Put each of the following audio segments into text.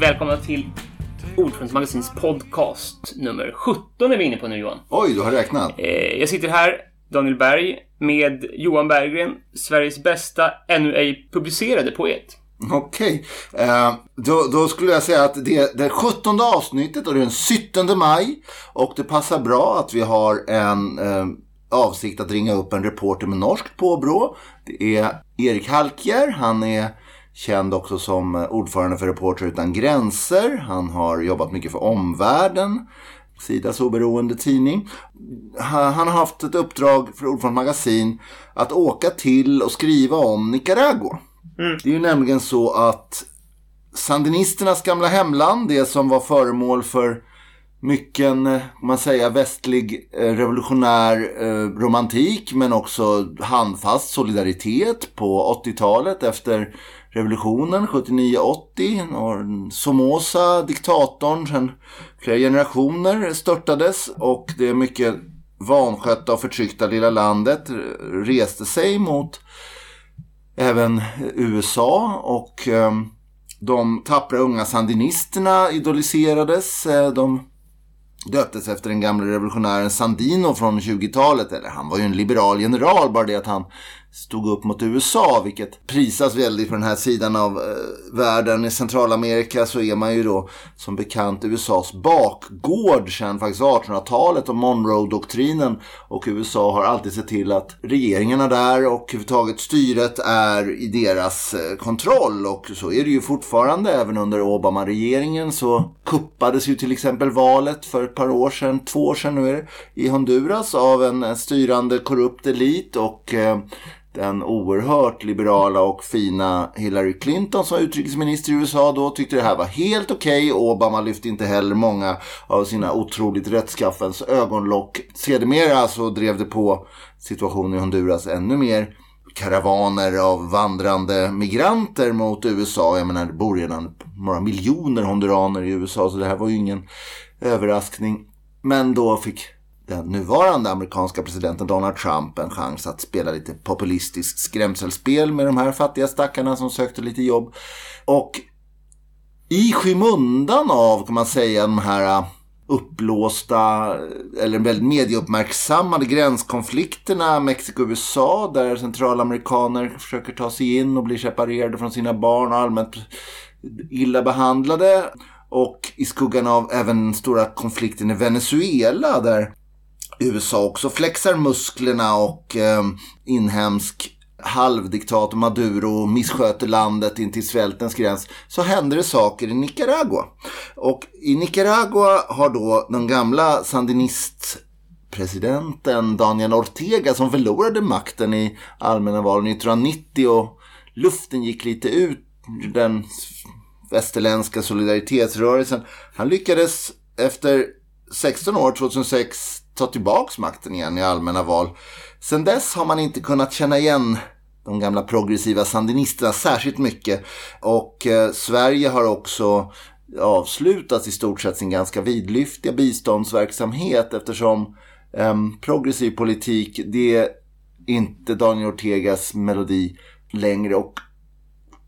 Hjärtligt välkomna till Ordförandes Magasins podcast nummer 17 är vi inne på nu Johan. Oj, du har räknat. Eh, jag sitter här, Daniel Berg, med Johan Berggren, Sveriges bästa ännu ej publicerade poet. Okej, eh, då, då skulle jag säga att det är det 17 avsnittet och det är den 17 maj. Och det passar bra att vi har en eh, avsikt att ringa upp en reporter med norskt påbrå. Det är Erik Halkjär, han är känd också som ordförande för Reporter utan gränser. Han har jobbat mycket för omvärlden. Sidas oberoende tidning. Han har haft ett uppdrag för Ordförande Magasin att åka till och skriva om Nicaragua. Mm. Det är ju nämligen så att sandinisternas gamla hemland, det som var föremål för mycken, eh, man säga, västlig eh, revolutionär eh, romantik men också handfast solidaritet på 80-talet efter revolutionen 79-80. Somoza, diktatorn, sedan flera generationer störtades och det mycket vanskötta och förtryckta lilla landet reste sig mot även USA och ehm, de tappra unga sandinisterna idoliserades. Eh, de döptes efter den gamla revolutionären Sandino från 20-talet. Eller han var ju en liberal general, bara det att han stod upp mot USA, vilket prisas väldigt på den här sidan av eh, världen. I Centralamerika så är man ju då som bekant USAs bakgård sedan faktiskt 1800-talet och Monroe-doktrinen. Och USA har alltid sett till att regeringarna där och överhuvudtaget styret är i deras eh, kontroll. Och så är det ju fortfarande. Även under Obama-regeringen så kuppades ju till exempel valet för ett par år sedan, två år sedan nu är det, i Honduras av en eh, styrande korrupt elit. och eh, den oerhört liberala och fina Hillary Clinton som utrikesminister i USA då tyckte det här var helt okej. Okay. Obama lyfte inte heller många av sina otroligt rättskaffens ögonlock. Sedermera så drev det på situationen i Honduras ännu mer karavaner av vandrande migranter mot USA. Jag menar, det bor redan några miljoner honduraner i USA så det här var ju ingen överraskning. Men då fick den nuvarande amerikanska presidenten Donald Trump en chans att spela lite populistiskt skrämselspel med de här fattiga stackarna som sökte lite jobb. Och i skymundan av, kan man säga, de här äh, uppblåsta eh, eller väldigt medieuppmärksammade gränskonflikterna Mexiko-USA där centralamerikaner försöker ta sig in och blir separerade från sina barn och allmänt illa behandlade. Och i skuggan av även stora konflikten i Venezuela där USA också flexar musklerna och eh, inhemsk halvdiktator Maduro missköter landet in till svältens gräns så händer det saker i Nicaragua. Och i Nicaragua har då den gamla sandinistpresidenten Daniel Ortega som förlorade makten i allmänna valen 1990 och luften gick lite ut den västerländska solidaritetsrörelsen. Han lyckades efter 16 år, 2006, ta tillbaks makten igen i allmänna val. Sen dess har man inte kunnat känna igen de gamla progressiva sandinisterna särskilt mycket. Och eh, Sverige har också avslutat i stort sett sin ganska vidlyftiga biståndsverksamhet eftersom eh, progressiv politik, det är inte Daniel Ortegas melodi längre. Och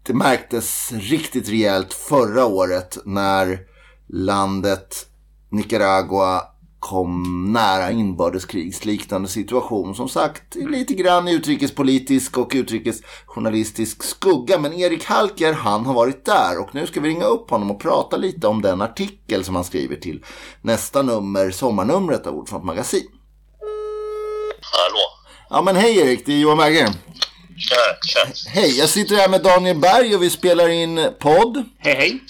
det märktes riktigt rejält förra året när landet Nicaragua kom nära inbördeskrigsliknande situation. Som sagt, lite grann i utrikespolitisk och utrikesjournalistisk skugga. Men Erik Halker, han har varit där och nu ska vi ringa upp honom och prata lite om den artikel som han skriver till nästa nummer, sommarnumret av Ordfront Magasin. Hallå? Ja men hej Erik, det är Johan Berggren. Tja, tja. Hej, jag sitter här med Daniel Berg och vi spelar in podd. Hej hej.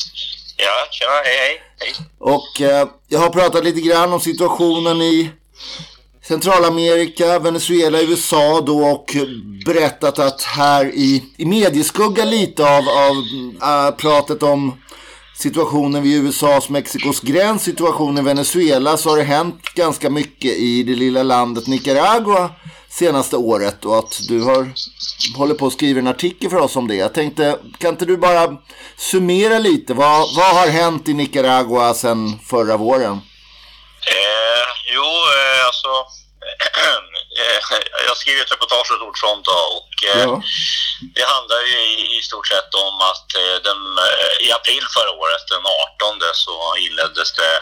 Ja, tjena, hej, hej. hej. Och eh, jag har pratat lite grann om situationen i Centralamerika, Venezuela, USA då och berättat att här i, i medieskugga lite av, av äh, pratet om situationen vid USAs Mexikos gräns, situationen i Venezuela så har det hänt ganska mycket i det lilla landet Nicaragua senaste året och att du har håller på att skriva en artikel för oss om det. Jag tänkte, kan inte du bara summera lite? Vad, vad har hänt i Nicaragua sedan förra våren? Eh, jo, eh, alltså eh, jag skriver ett reportage åt Ordfront och eh, ja. det handlar ju i, i stort sett om att eh, den, eh, i april förra året, den 18, så inleddes det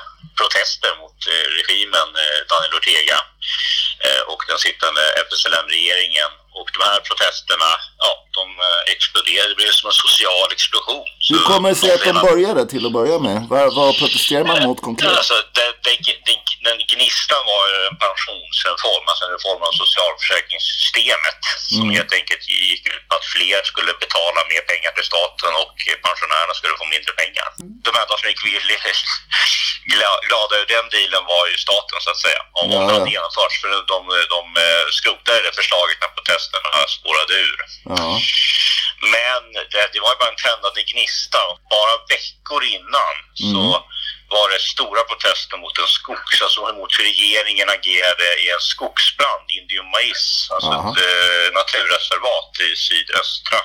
protester mot eh, regimen eh, Daniel Ortega eh, och den sittande FSLM-regeringen. Och de här protesterna, ja, de eh, exploderade. Det blev som en social explosion. Hur kommer det sig att de började till att börja med? Vad, vad protesterar man mot konkret? Alltså, det, det, det, den gnistan var ju en pensionsreform, alltså en reform av socialförsäkringssystemet som Mm. helt enkelt gick ut på att fler skulle betala mer pengar till staten och pensionärerna skulle få mindre pengar. De enda som gick villigt gla- glada ur den dealen var ju staten så att säga. Om Ja, ja. hade genomförts, för de, de eh, skrotade det förslaget när protesterna spårade ur. Ja. Men det, det var ju bara en tändande gnista. Bara veckor innan så var det stora protester mot en skogs, alltså mot hur regeringen agerade i en skogsbrand, Indium Mais, alltså Aha. ett eh, naturreservat i sydöstra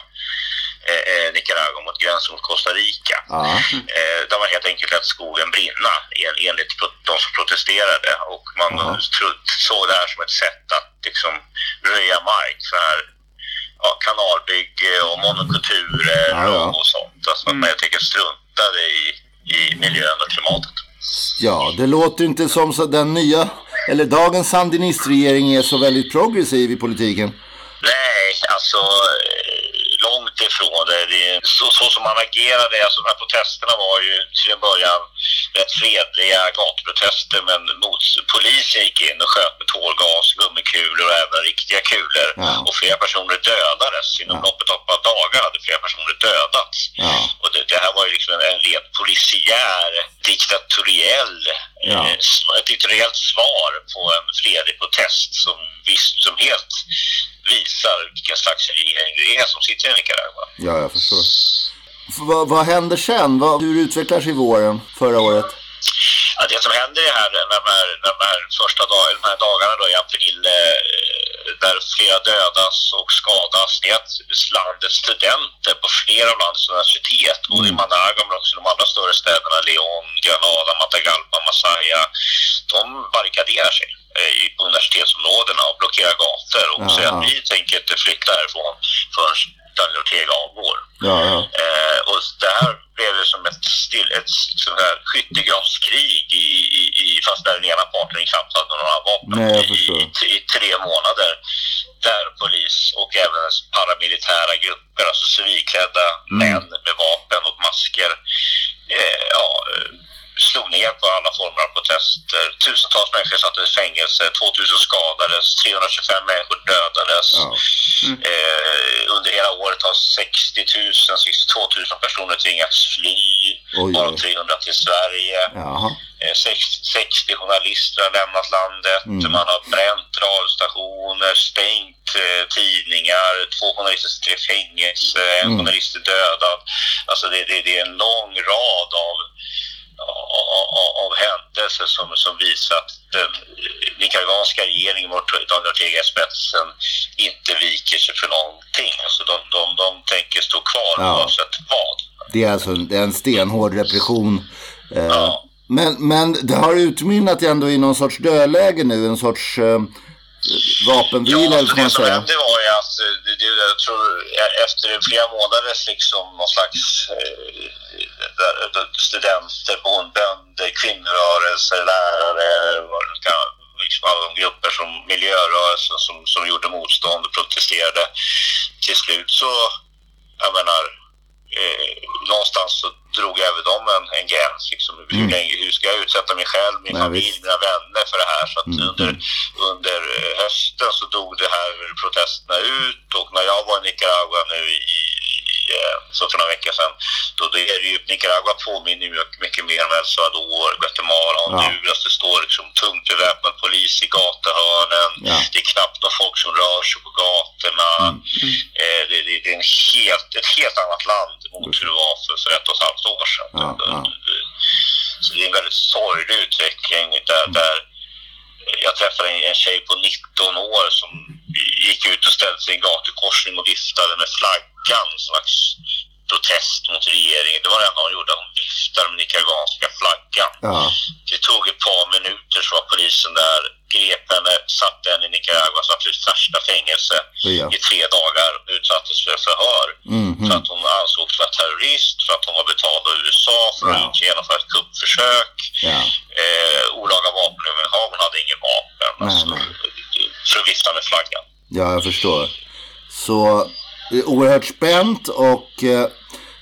eh, eh, Nicaragua mot gränsen mot Costa Rica. Eh, där man helt enkelt lät skogen brinna en, enligt de som protesterade. Och man tro- såg det här som ett sätt att liksom röja mark för här, ja, kanalbygge och monokulturer Ja, ja. Och, och sånt. Alltså att man helt enkelt struntade i, i miljön och klimatet. ja, det låter inte som så den nya, eller dagens sandinistregering är så väldigt progressiv i politiken. Nej, alltså långt ifrån det. det så, så som man agerade, alltså de här protesterna var ju till en början rätt fredliga gatuprotester men mot, polisen gick in och sköt med tårgas, gummikulor och även riktiga kulor. Ja. Och flera personer dödades. Inom Ja. loppet av ett par dagar hade flera personer dödats. Ja. Och det, det här var ju liksom en, en rent polisiär, diktatoriell, Ja. eh, ett diktatoriellt svar på en fredlig protest som, som helt visar vilken slags regering det är som sitter i Nicaragua. Ja, jag förstår. F- vad, vad händer sen? Vad, hur utvecklar sig våren förra året? Ja, det som händer är här när de här, de här första dag, de här dagarna då i april eh, där flera dödas och skadas. Det är att landets studenter på flera av landets universitet, både i Managua men också i de andra större städerna, León, Granada, Matagalpa, Masaya, de barrikaderar sig eh, i på universitetsområdena och blockerar gator. Och säger att vi tänker inte flytta härifrån förrän Daniel Ortega avgår. Ja, ja. Eh, och det här blev ju som ett, still, ett sånt här skyttegravskrig i, i, i, fast där den ena parten knappt hade några vapen Nej, i, i, i tre månader. Där polis och även paramilitära grupper, alltså civilklädda Mm. män med vapen och masker, eh, ja, eh, slog ner på alla former av protester. Tusentals människor sattes i fängelse, 2000 skadades, 325 människor dödades. Ja. Eh, under hela året har 60 000, 62 000 personer tvingats fly, varav oj. 300 till Sverige. Eh, 60, 60 journalister har lämnat landet. Mm. Man har bränt radiostationer, stängt eh, tidningar. Två journalister sitter i fängelse, en Mm. journalist är dödad. Alltså det, det, det är en lång rad av av, händelser som, som visar att den nicaraguanska regeringen med Daniel Ortega i spetsen inte viker sig för någonting. Alltså de, de, de tänker stå kvar Ja. oavsett vad. Det är alltså en, det är en stenhård repression. Eh, Ja. men, men det har utmynnat ändå i någon sorts dödläge nu, en sorts eh, vapenvila Ja, eller alltså ska man det som säga. hände var ju det, jag tror, efter flera månaders liksom någon slags eh, studenter, bondbönder, kvinnorörelser, lärare, liksom alla de grupper som miljörörelsen som, som gjorde motstånd och protesterade. Till slut så, jag menar, eh, någonstans så drog även de en, en gräns. Liksom. Hur, Mm. länge, hur ska jag utsätta mig själv, min Nej, familj, visst. mina vänner för det här? Så Mm, under, mm. under eh, hösten så dog det här protesterna ut och när jag var i Nicaragua nu i, så för några veckor sedan, då det är det ju, Nicaragua påminner ju mycket, mer om El Salvador, Guatemala, Honduras. Det står liksom tungt beväpnad polis i gatuhörnen. Ja. Det är knappt någon folk som rör sig på gatorna. Mm. Eh, det, det, det är en helt, ett helt annat land mot hur det var för, för ett och ett halvt år sedan. Ja, ja. Så det är en väldigt sorglig utveckling där, där jag träffade en, en tjej på 19 år som gick ut och ställde sig i en gatukorsning och viftade med flaggan, en slags protest mot regeringen. Det var det enda hon gjorde, hon viftade med nicaraguanska flaggan. Ja. Det tog ett par minuter så var polisen där, grep henne, satte henne i Nicaraguas absolut värsta fängelse Ja. i tre dagar och utsattes för förhör. Mhm. För att hon ansågs vara terrorist, för att hon var betald av USA för Ja. att genomföra ett kuppförsök. Ja. Eh, olaga vapeninnehav, hon hade ingen vapen. Nej, alltså, nej. För att vifta med flaggan. Ja, jag förstår. Så det är oerhört spänt och eh,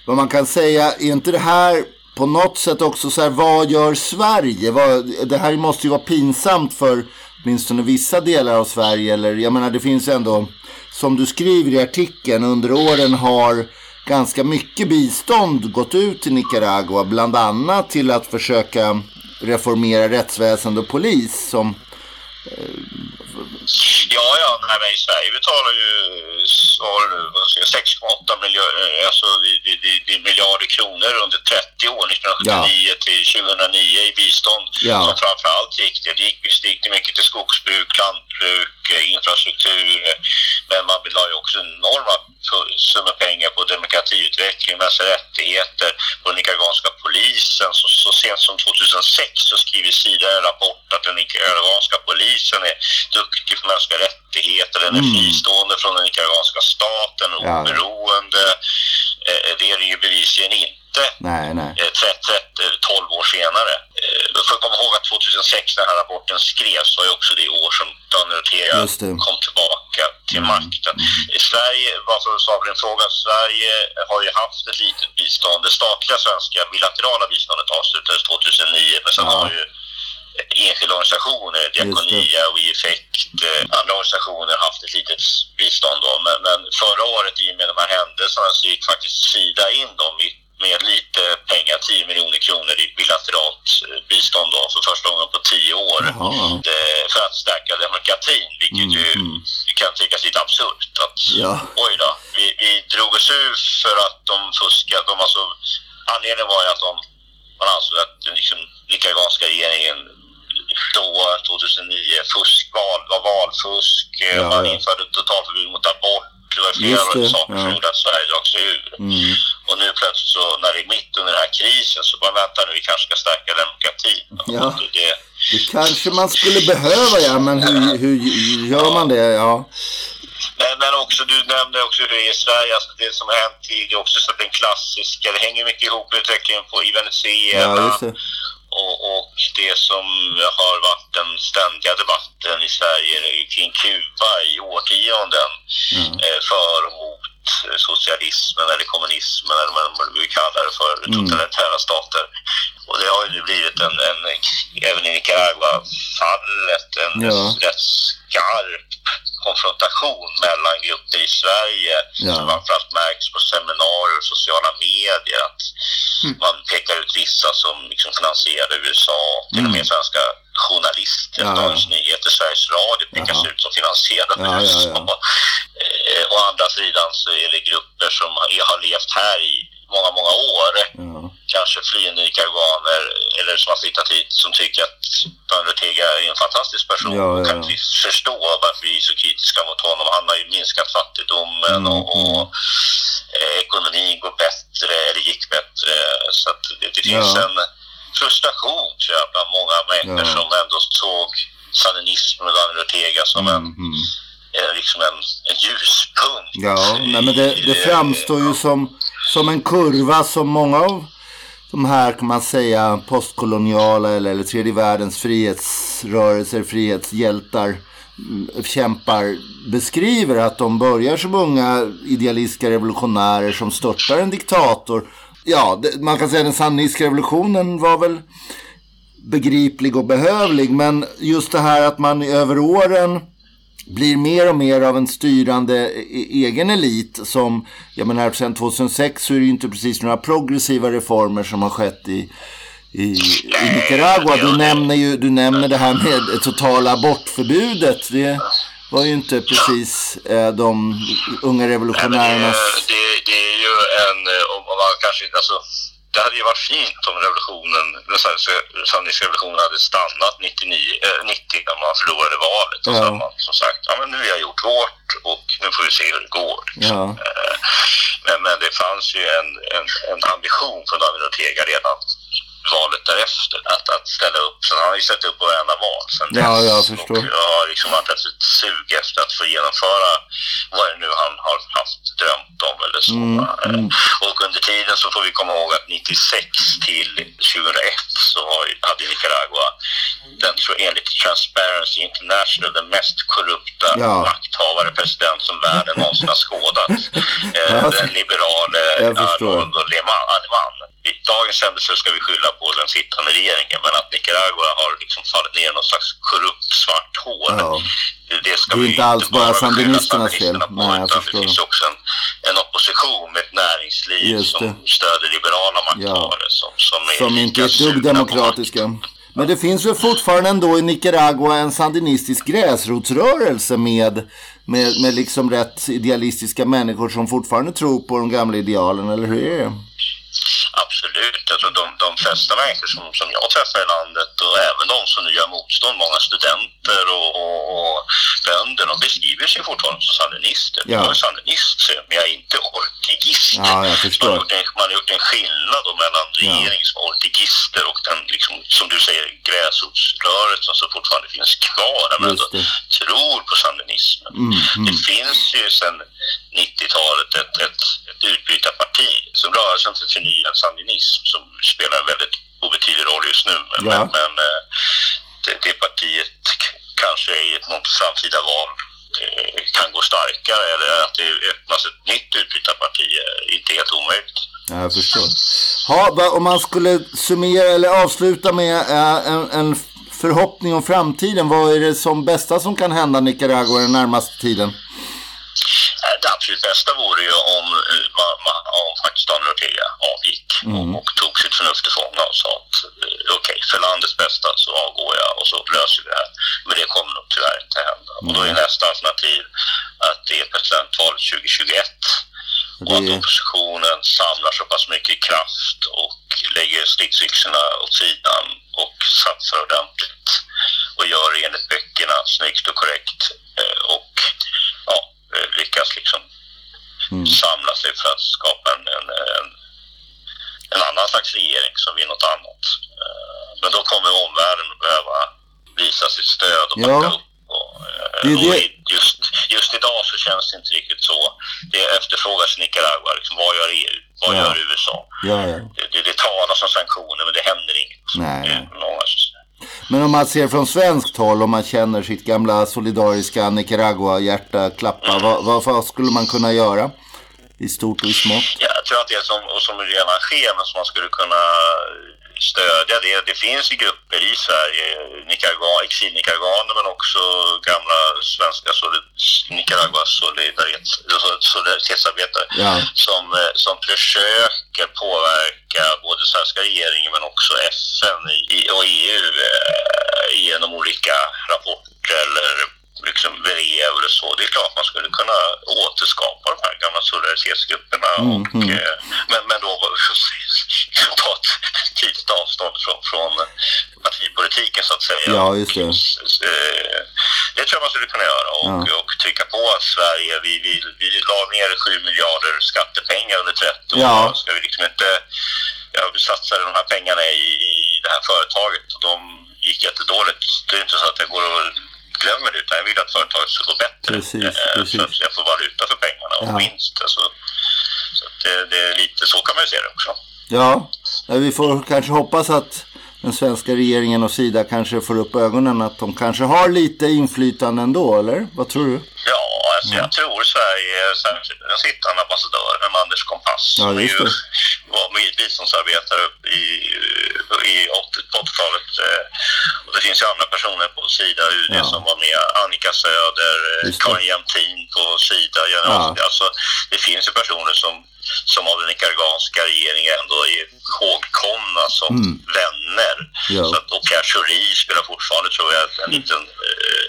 vad man kan säga, är inte det här på något sätt också så här, vad gör Sverige? Vad, det här måste ju vara pinsamt för åtminstone vissa delar av Sverige. Eller jag menar, det finns ju ändå, som du skriver i artikeln, under åren har ganska mycket bistånd gått ut till Nicaragua, bland annat till att försöka reformera rättsväsende och polis som eh, Ja, ja, nej, men i Sverige betalar ju vad var det nu, vad ska jag säga, 6,8 miljarder, alltså, det- det- det- det är miljarder kronor under 30 år, 1979 till 2009 i bistånd. Ja. Som framförallt gick det, det gick, det gick mycket till skogsbruk, lantbruk, eh, infrastruktur. Men man la ju också enorma summor pengar på demokratiutveckling, mänskliga rättigheter, på den nicaraguanska polisen. Så, så sent som 2006 så skriver Sida en rapport att den nicaraguanska polisen är duktig på mänskliga rättigheter, den är fristående från den nicaraguanska staten, Mm. Ja. oberoende. Eh, Det är det ju bevisligen inte. Nej, nej. Eh, 30, 30, 12 år senare. Eh, jag komma ihåg att 2006 när den här rapporten skrevs var ju också det år som Daniel det. kom tillbaka till makten. I Sverige, bara för att svara på din fråga, Sverige har ju haft ett litet bistånd. Det statliga svenska bilaterala biståndet avslutades 2009 men sen Ja. har ju enskilda organisationer, Diakonia och Effekt, eh, andra organisationer haft ett litet bistånd då. Men, men förra året i och med de här händelserna så gick faktiskt Sida in då med, med lite pengar, 10 miljoner kronor i bilateralt eh, bistånd då för första gången på 10 år. Eh, För att stärka demokratin, vilket ju Mm. kan tyckas lite absurt. Att, Ja. Oj då, vi, vi drog oss ur för att de fuskade. De alltså, anledningen var ju att de, man ansåg att den liksom, nicaraguanska regeringen då, 2009, fusk, val, var valfusk. Ja, man ja. införde totalförbud mot abort. Det var flera det, saker som ja. gjorde att Sverige drog sig ur. Mm. Och nu plötsligt så, när det är mitt under den här krisen, så bara vänta nu, vi kanske ska stärka demokratin. Ja. Det, det, kanske man skulle behöva, ja, men hur, hur gör man det? Ja. Men, men också, du nämnde också hur det är i Sverige, alltså det som har hänt i, det är också så den klassiska, det hänger mycket ihop med utvecklingen på, i Venezuela. ja, och, och det som har varit den ständiga debatten i Sverige kring Kuba i årtionden. Mm. Eh, för och mot socialismen eller kommunismen eller vad man vill kalla det för, Mm. totalitära stater. Och det har ju nu blivit en, en även i Nicaragua-fallet, en Ja. rätt skarp konfrontation mellan grupper i Sverige Ja. som framförallt märks på seminarier och sociala medier. Att Mm. man pekar ut vissa som liksom finansierade USA, till och med svenska journalister, Mm. Ja, ja. Dagens Nyheter, Sveriges Radio pekas Jaha. ut som finansierade Ja, ja, USA. ja. Eh, Å andra sidan så är det grupper som har levt här i många, många år. Ja. Kanske flyende nicaraguaner eller som har flyttat hit som tycker att Daniel Ortega är en fantastisk person Ja, ja, kan inte förstå varför vi är så kritiska mot honom. Han har ju minskat fattigdomen Mm, och, och eh, ekonomin går bättre, eller gick bättre. Så att det, det finns en frustration tror jag bland många människor som ändå såg sandinismen och Daniel Ortega som en, Mm. en, liksom en, en ljuspunkt. Ja, nej, men det, det framstår ju som, som en kurva som många av de här kan man säga postkoloniala eller, eller tredje världens frihetsrörelser, frihetshjältar, mm, kämpar beskriver att de börjar som unga idealistiska revolutionärer som störtar en diktator. Ja, det, man kan säga att den sandinistiska revolutionen var väl begriplig och behövlig men just det här att man över åren blir mer och mer av en styrande e-, egen elit som, jag menar sen 2006 så är det ju inte precis några progressiva reformer som har skett i, i, i Nicaragua. Du nämner ju du nämner det här med det totala abortförbudet. Det var ju inte precis eh, de unga Nej, det, revolutionärernas... Eh, det, det är ju en, eh, om man kanske inte, alltså, det hade ju varit fint om revolutionen, den sandinistiska revolutionen hade stannat 99, eh, 90 när man förlorade valet. Och så Ja. hade man som sagt, ja men nu har jag gjort vårt och nu får vi se hur det går. Liksom. Ja. Eh, Men, men det fanns ju en, en, en ambition från David Ortega redan valet därefter att, att ställa upp. Så han har ju ställt upp på varenda val sen Ja, dess. jag förstår. Och jag har liksom haft ett sug efter att få genomföra vad det nu han har haft drömt om eller så. Mm, Och under tiden så får vi komma ihåg att 96 till 2001 så hade Nicaragua den tror jag, enligt Transparency International den mest korrupta Ja. makthavare president som världen någonsin har skådat. Eh, Ja, den liberale jag förstår. Dagens händelser ska vi skylla på den sittande regeringen men att Nicaragua har liksom fallit ner i någon slags korrupt svart hål. Ja. Det, ska Det är vi inte alls bara sandinisternas fel. sandinisterna på, Nej, utan. Det finns också en, en opposition med ett näringsliv som stöder liberala makthavare som, som Som lika inte är ett dugg demokratiska. Men det finns väl fortfarande ändå i Nicaragua en sandinistisk gräsrotsrörelse med, med, med liksom rätt idealistiska människor som fortfarande tror på de gamla idealen, eller hur är det? Absolut. Alltså de, de flesta människor som, som jag träffar i landet och även de som nu gör motstånd, många studenter och, och, och bönder, de beskriver sig fortfarande som sandinister. Ja. Jag är sandinist, men jag är inte ortegist. Ja, man, har gjort en, man har gjort en skillnad mellan regering som ortegister och den, liksom, som du säger, gräsrotsrörelsen som fortfarande finns kvar. Men ändå det. tror på sandinismen. Mm, mm. Det finns ju sedan 90-talet ett, ett, ett utbytarparti som rörelsen för förnyad sandinism som spelar en väldigt obetydlig roll just nu. Men, Ja. men eh, det, det partiet kanske i ett något framtida val eh, kan gå starkare eller att det öppnas ett nytt utbytarparti är inte helt omöjligt. Ja, jag förstår. Ha, om man skulle summera eller avsluta med eh, en, en förhoppning om framtiden. Vad är det som bästa som kan hända Nicaragua den närmaste tiden? Eh, Det absolut bästa vore ju om, eh, om faktiskt Daniel Ortega avgick och, och tog sitt förnuft till fånga och sa att eh, okej, för landets bästa så avgår jag och så löser vi det här. Men det kommer nog tyvärr inte hända. Och då är nästa alternativ att det är presidentval 2021 och att oppositionen samlar så pass mycket kraft och lägger stridsyxorna åt sidan och satsar ordentligt och gör enligt böckerna snyggt och korrekt eh, och ja, eh, lyckas liksom samla sig för att skapa en, en, en, en annan slags regering som vill något annat. Eh, Men då kommer omvärlden behöva visa sitt stöd och Ja. backa upp. Och, eh, Det och det- i- just, just idag så känns det inte riktigt så. Det efterfrågas i Nicaragua. Liksom, vad gör EU? Vad Ja. gör USA? Ja, ja. Det, det, det talas om sanktioner men det händer inget. Nej, Det är många som. Men om man ser från svenskt håll, om man känner sitt gamla solidariska Nicaragua-hjärta klappa, vad, vad, vad skulle man kunna göra? I stort och i smått? Ja, jag tror att det som, som redan sker men som man skulle kunna stödja det, det finns ju grupper i Sverige, Nicaragua, exil-nicaraguaner men också gamla svenska solid, Nicaragua solidaritet, solidaritetsarbetare Ja. som, eh, som försöker påverka både svenska regeringen men också FN och EU eh, genom olika rapporter eller liksom brev eller så. Det är klart man skulle kunna återskapa de här gamla solidaritetsgrupperna. och, eh, men, men då ta ett tydligt avstånd från, från partipolitiken så att säga. Ja, just det. Eh, Det tror jag man skulle kunna göra och, Ja. och trycka på att Sverige, vi, vi, vi la ner 7 miljarder skattepengar under 30 år. Ja. Ska vi liksom inte, ja, vi satsade de här pengarna i, i det här företaget och de gick jättedåligt. Det är inte så att jag går och glömmer det utan jag vill att företaget ska gå bättre. Precis, Eh, precis. Så att jag får valuta för pengarna och Ja. vinst. Alltså, så det, det är lite så kan man ju se det också. Ja, ja, vi får kanske hoppas att den svenska regeringen och Sida kanske får upp ögonen att de kanske har lite inflytande ändå, eller? Vad tror du? Ja, alltså jag tror Sverige, den sittande ambassadören Anders Kompass, Ja, som just ju. Var biståndsarbetare i, i 80 på 80-talet. eh, Och det finns ju andra personer på Sida UD Ja. som var med. Annika Söder. Karin Jämtin på Sida. Ja. Alltså, det finns ju personer som, som av den nicaraguanska regeringen ändå är ihågkomna som vänner. Mm. Ja. Så att, och Pierre Schori spelar fortfarande, tror jag, en liten eh,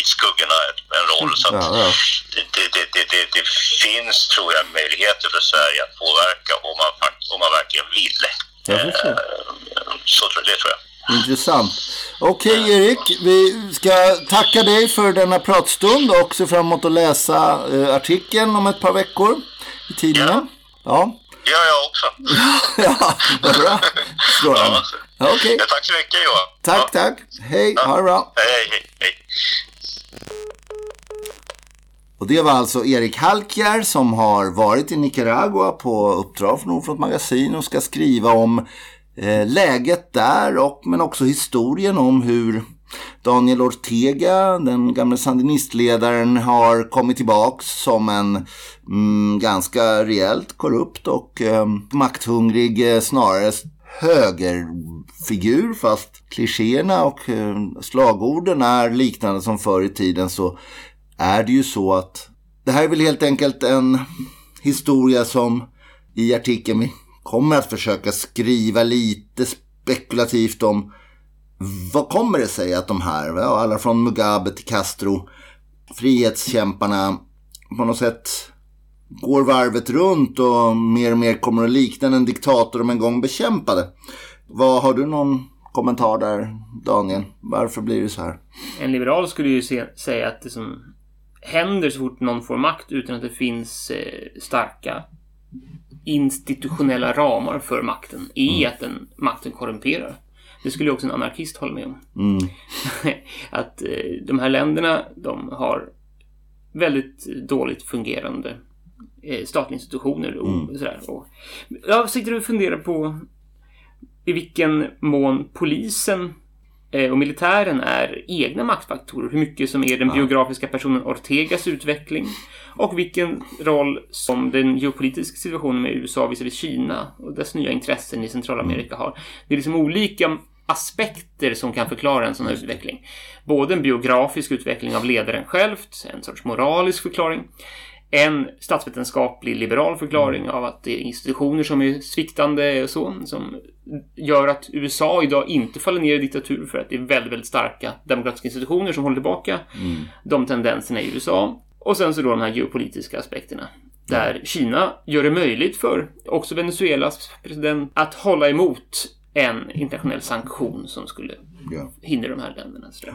i skuggorna en roll. Så Ja, ja. det, det, det, det, finns, tror jag, möjligheter för Sverige att påverka om man, om man verkligen vill. Eh, Så tror, det tror jag. Intressant. Okej Erik, vi ska tacka dig för denna pratstund och se fram emot att läsa eh, artikeln om ett par veckor i tidningen. Ja. Det gör jag också. ja, vad bra. Strålande. Ja, Okej, Ja, tack så mycket Johan. tack, Ja. tack. Hej, ha det bra. Hej, hej, hej. Och det var alltså Erik Halkjär som har varit i Nicaragua på uppdrag från Nordfront Magasin och ska skriva om eh, läget där och men också historien om hur Daniel Ortega, den gamle sandinistledaren, har kommit tillbaks som en mm, ganska rejält korrupt och eh, makthungrig, eh, snarare högerfigur fast klichéerna och eh, slagorden är liknande som förr i tiden så är det ju så att det här är väl helt enkelt en historia som i artikeln vi kommer att försöka skriva lite spekulativt om. Vad kommer det sig att de här, alla från Mugabe till Castro, frihetskämparna på något sätt går varvet runt och mer och mer kommer att likna den diktator de en gång bekämpade. Vad Har du någon kommentar där, Daniel? Varför blir det så här? En liberal skulle ju se, säga att det som händer så fort någon får makt utan att det finns eh, starka institutionella ramar för makten är att den makten korrumperar. Det skulle ju också en anarkist hålla med om. Mm. att eh, de här länderna, de har väldigt dåligt fungerande statliga institutioner och sådär. Och jag sitter och funderar på i vilken mån polisen eh, och militären är egna maktfaktorer. Hur mycket som är den biografiska personen Ortegas utveckling och vilken roll som den geopolitiska situationen med USA visavi Kina och dess nya intressen i Centralamerika har. Det är liksom olika aspekter som kan förklara en sån här utveckling. Både en biografisk utveckling av ledaren självt, en sorts moralisk förklaring, en statsvetenskaplig liberal förklaring av att det är institutioner som är sviktande och så, som gör att USA idag inte faller ner i diktatur för att det är väldigt, väldigt starka demokratiska institutioner som håller tillbaka de tendenserna i USA. Och sen så då de här geopolitiska aspekterna. Där Kina gör det möjligt för också Venezuelas president att hålla emot en internationell sanktion som skulle Ja. hindra de här länderna. Så.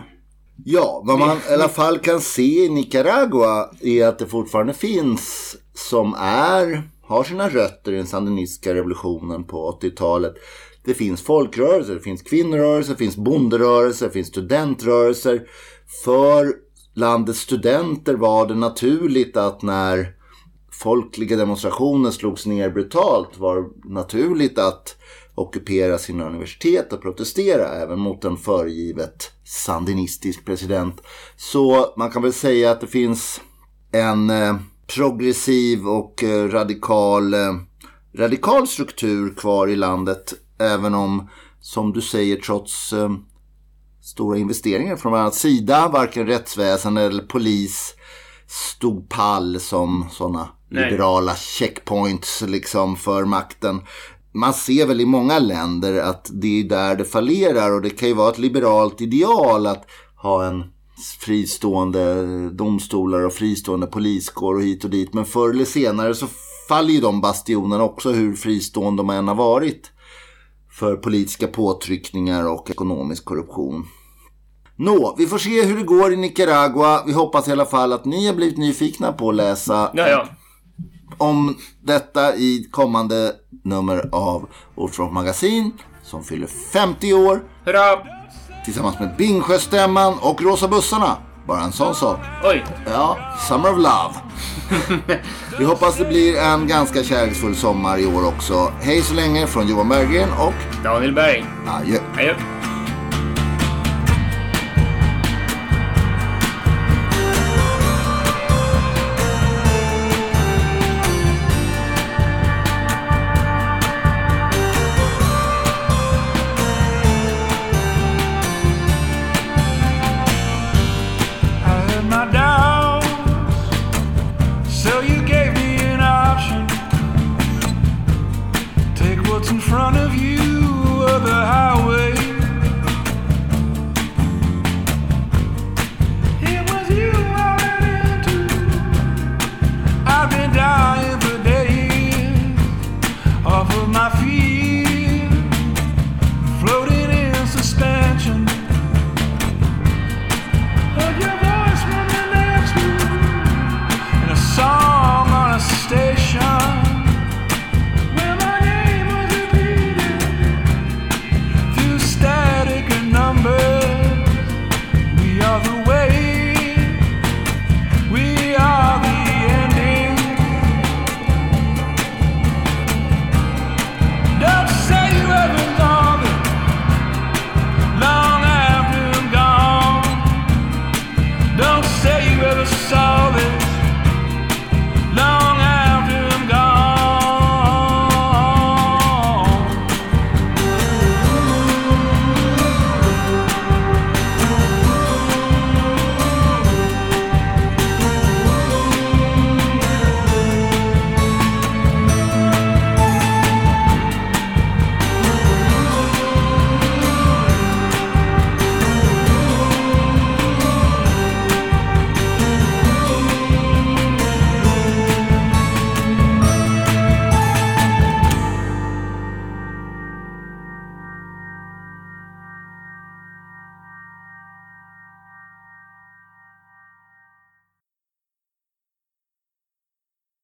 Ja, vad man i alla fall kan se i Nicaragua är att det fortfarande finns som är, har sina rötter i den sandinistiska revolutionen på 80-talet. Det finns folkrörelser, det finns kvinnorörelser, det finns bonderörelser, det finns studentrörelser. För landets studenter var det naturligt att när folkliga demonstrationer slogs ner brutalt var det naturligt att ockupera sina universitet och protestera även mot en föregivet sandinistisk president. Så man kan väl säga att det finns en eh, progressiv och eh, radikal, eh, radikal struktur kvar i landet. Även om, som du säger, trots stora investeringar från bland annat Sida, varken rättsväsende eller polis stod pall som sådana liberala checkpoints liksom för makten. Man ser väl i många länder att det är där det fallerar och det kan ju vara ett liberalt ideal att ha en fristående domstolar och fristående poliskår och hit och dit. Men förr eller senare så faller ju de bastionerna också hur fristående de än har varit för politiska påtryckningar och ekonomisk korruption. Nå, vi får se hur det går i Nicaragua. Vi hoppas i alla fall att ni har blivit nyfikna på att läsa Ja, ja. om detta i kommande nummer av Ordspråk Magasin som fyller 50 år Hurra! tillsammans med Bingsjöstämman och Rosa bussarna. Bara en sån sak. Oj! Ja, Summer of Love. Vi hoppas det blir en ganska kärleksfull sommar i år också. Hej så länge från Johan Berggren och Daniel Berg. adjö. Adjö. the sun.